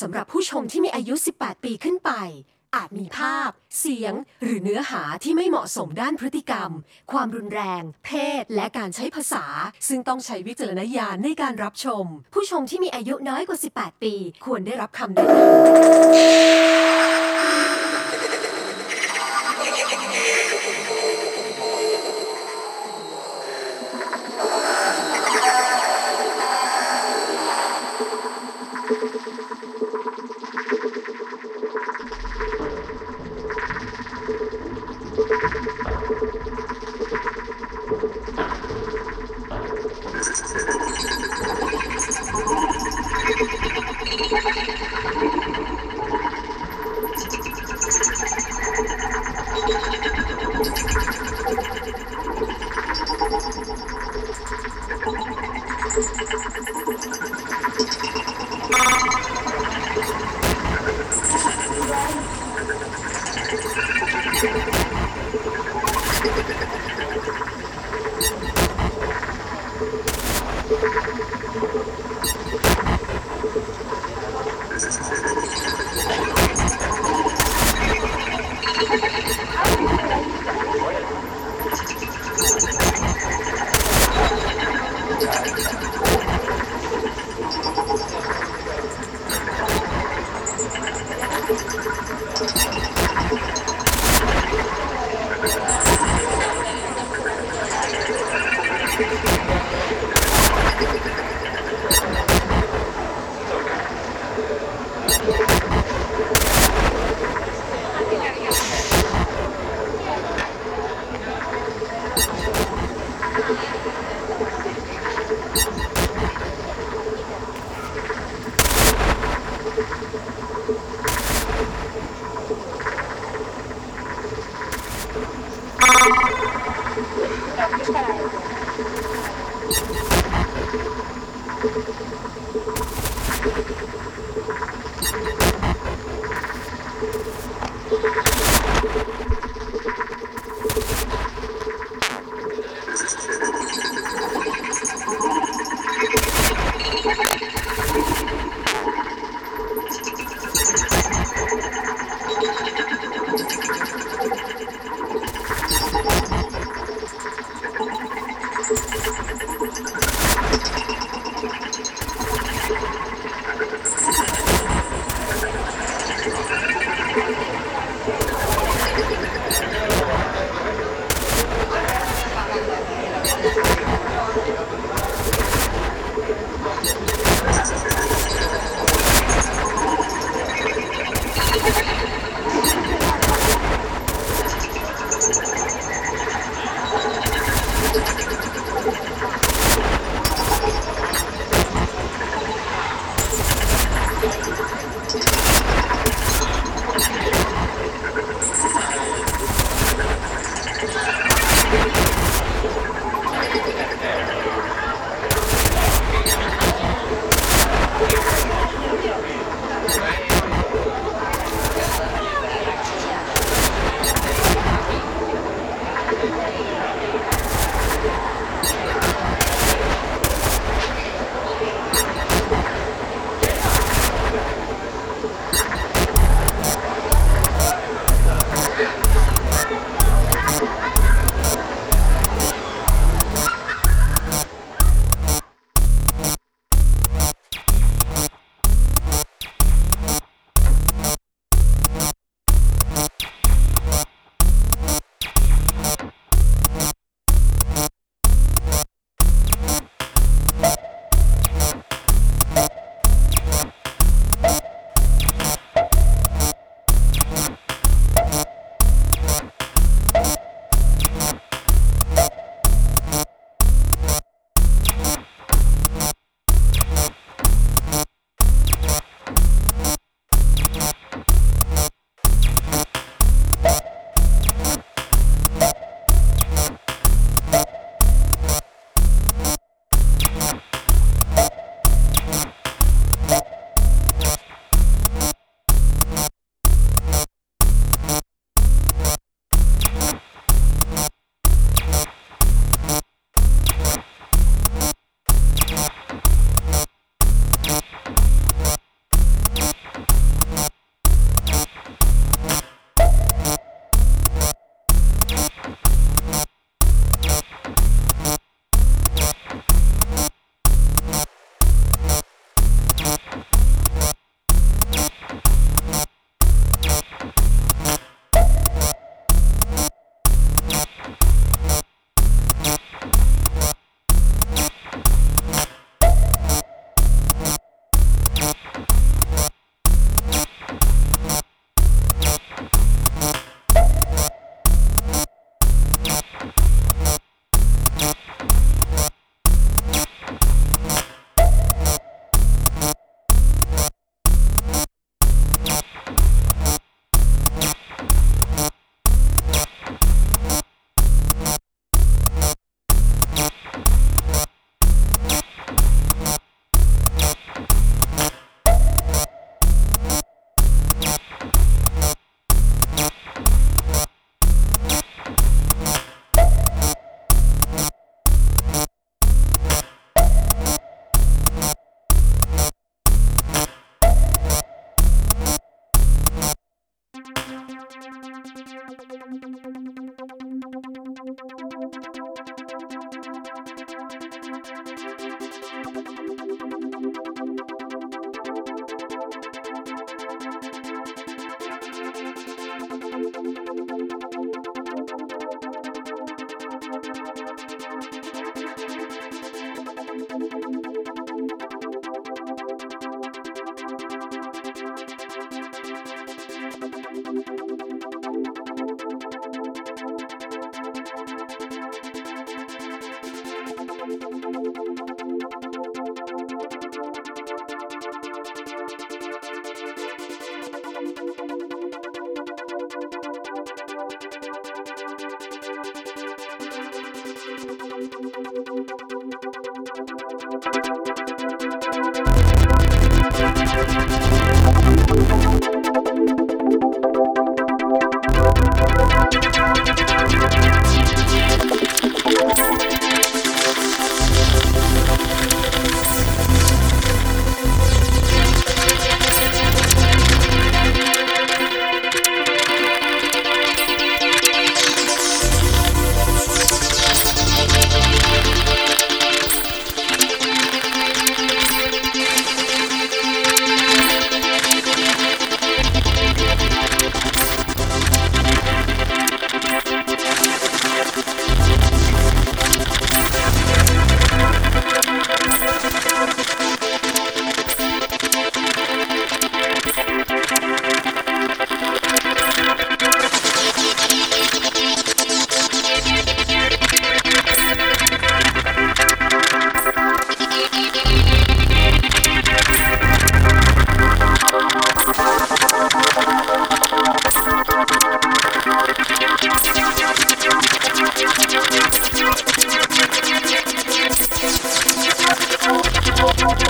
สำหรับผู้ชมที่มีอายุ 18 ปีขึ้นไป อาจมีภาพ เสียง หรือเนื้อหาที่ไม่เหมาะสมด้านพฤติกรรม ความรุนแรง เพศ และการใช้ภาษา ซึ่งต้องใช้วิจารณญาณในการรับชม ผู้ชมที่มีอายุน้อยกว่า 18 ปี ควรได้รับคำแนะนำ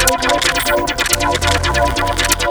Thank you.